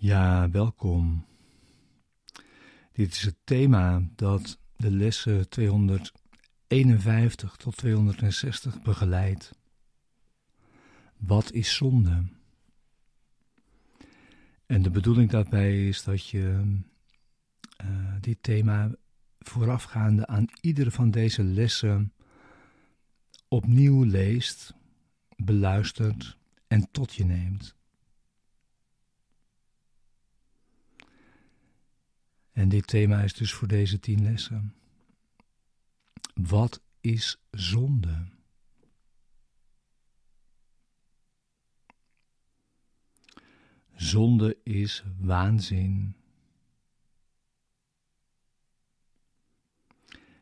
Ja, welkom. Dit is het thema dat de lessen 251 tot 260 begeleidt. Wat is zonde? En de bedoeling daarbij is dat je uh, dit thema voorafgaande aan iedere van deze lessen opnieuw leest, beluistert en tot je neemt. En dit thema is dus voor deze tien lessen. Wat is zonde? Zonde is waanzin.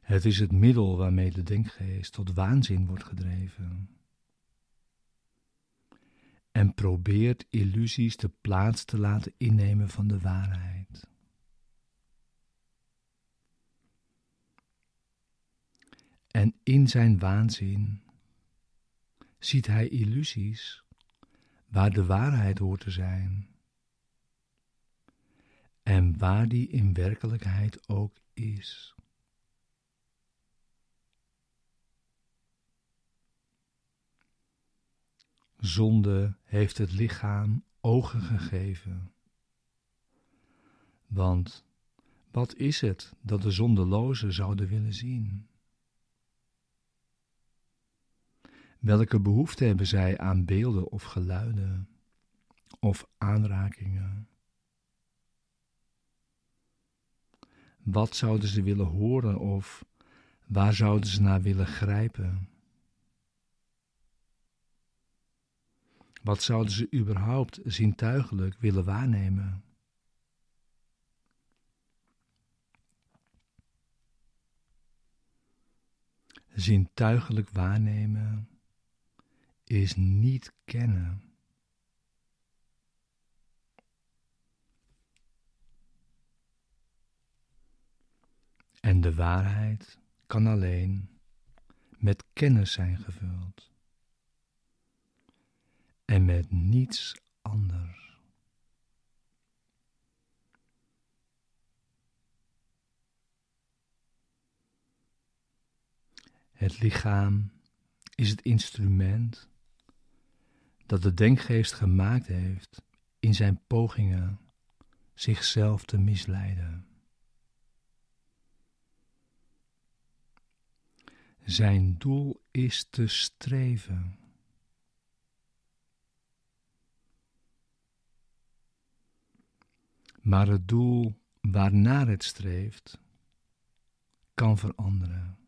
Het is het middel waarmee de denkgeest tot waanzin wordt gedreven. En probeert illusies de plaats te laten innemen van de waarheid. En in zijn waanzin ziet hij illusies waar de waarheid hoort te zijn. En waar die in werkelijkheid ook is. Zonde heeft het lichaam ogen gegeven. Want wat is het dat de zondelozen zouden willen zien? Welke behoefte hebben zij aan beelden of geluiden of aanrakingen? Wat zouden ze willen horen of waar zouden ze naar willen grijpen? Wat zouden ze überhaupt zintuigelijk willen waarnemen? Zintuigelijk waarnemen is niet kennen. En de waarheid kan alleen met kennis zijn gevuld en met niets anders. Het lichaam is het instrument dat de denkgeest gemaakt heeft in zijn pogingen zichzelf te misleiden. Zijn doel is te streven. Maar het doel waarnaar het streeft kan veranderen.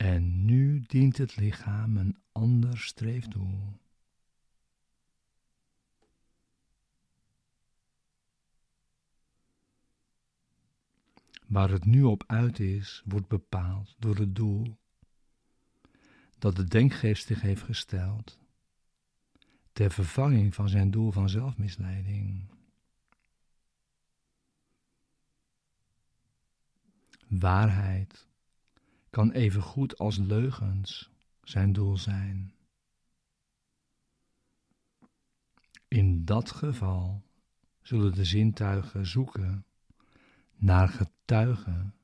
En nu dient het lichaam een ander streefdoel. Waar het nu op uit is, wordt bepaald door het doel dat de denkgeest zich heeft gesteld ter vervanging van zijn doel van zelfmisleiding. Waarheid kan even goed als leugens zijn doel zijn. In dat geval zullen de zintuigen zoeken naar getuigen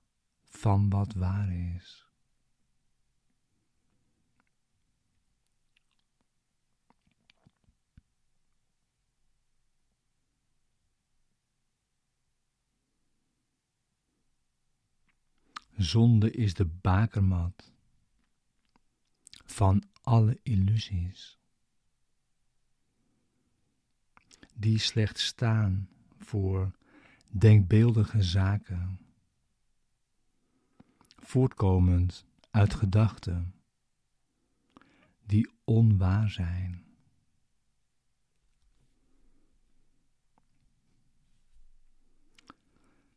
van wat waar is. Zonde is de bakermat van alle illusies, die slechts staan voor denkbeeldige zaken, voortkomend uit gedachten die onwaar zijn.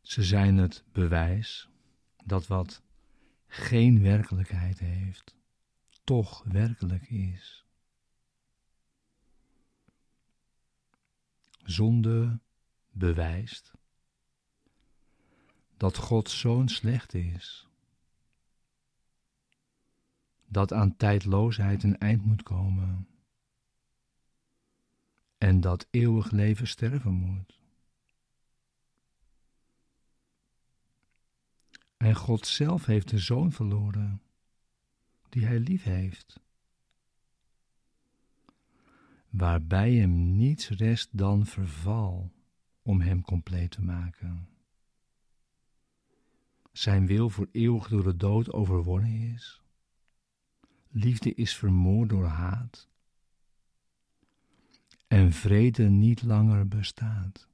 Ze zijn het bewijs dat wat geen werkelijkheid heeft, toch werkelijk is. Zonde bewijst dat God zo'n slecht is, dat aan tijdloosheid een eind moet komen en dat eeuwig leven sterven moet. En God zelf heeft de zoon verloren, die hij lief heeft, waarbij hem niets rest dan verval om hem compleet te maken. Zijn wil voor eeuwig door de dood overwonnen is. Liefde is vermoord door haat. En vrede niet langer bestaat.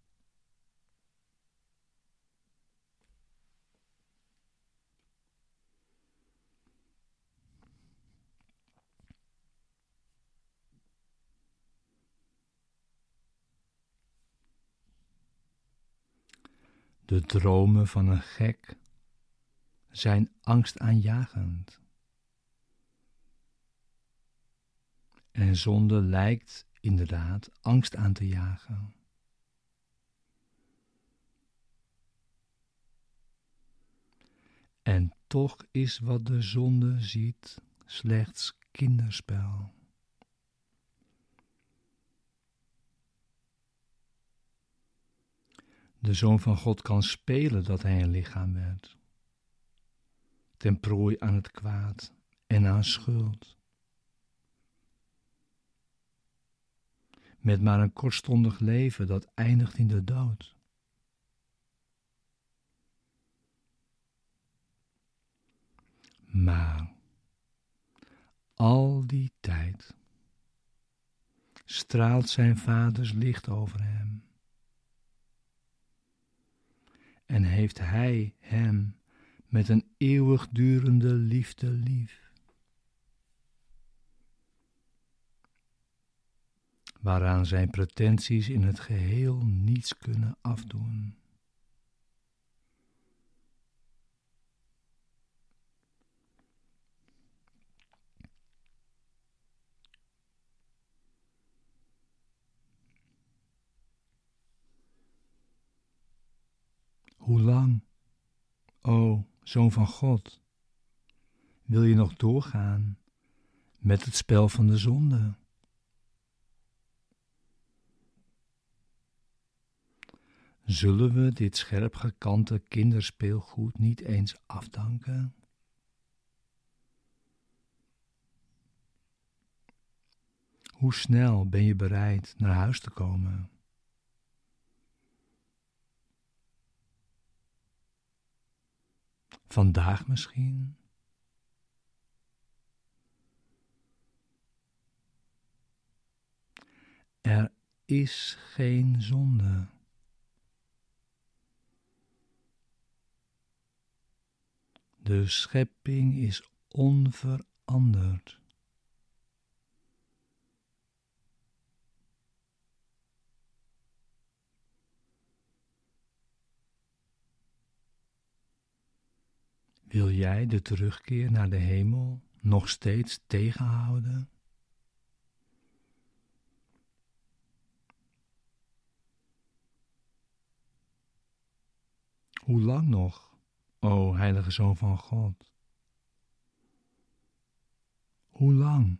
De dromen van een gek zijn angstaanjagend. En zonde lijkt inderdaad angst aan te jagen. En toch is wat de zonde ziet slechts kinderspel. De Zoon van God kan spelen dat hij een lichaam werd, ten prooi aan het kwaad en aan schuld. Met maar een kortstondig leven dat eindigt in de dood. Maar al die tijd straalt zijn vaders licht over hem en heeft Hij hem met een eeuwigdurende liefde lief. Waaraan zijn pretenties in het geheel niets kunnen afdoen. Hoe lang, o Zoon van God, wil je nog doorgaan met het spel van de zonde? Zullen we dit scherp gekante kinderspeelgoed niet eens afdanken? Hoe snel ben je bereid naar huis te komen? Vandaag misschien? Er is geen zonde. De schepping is onveranderd. Wil jij de terugkeer naar de hemel nog steeds tegenhouden? Hoe lang nog, o heilige Zoon van God? Hoe lang?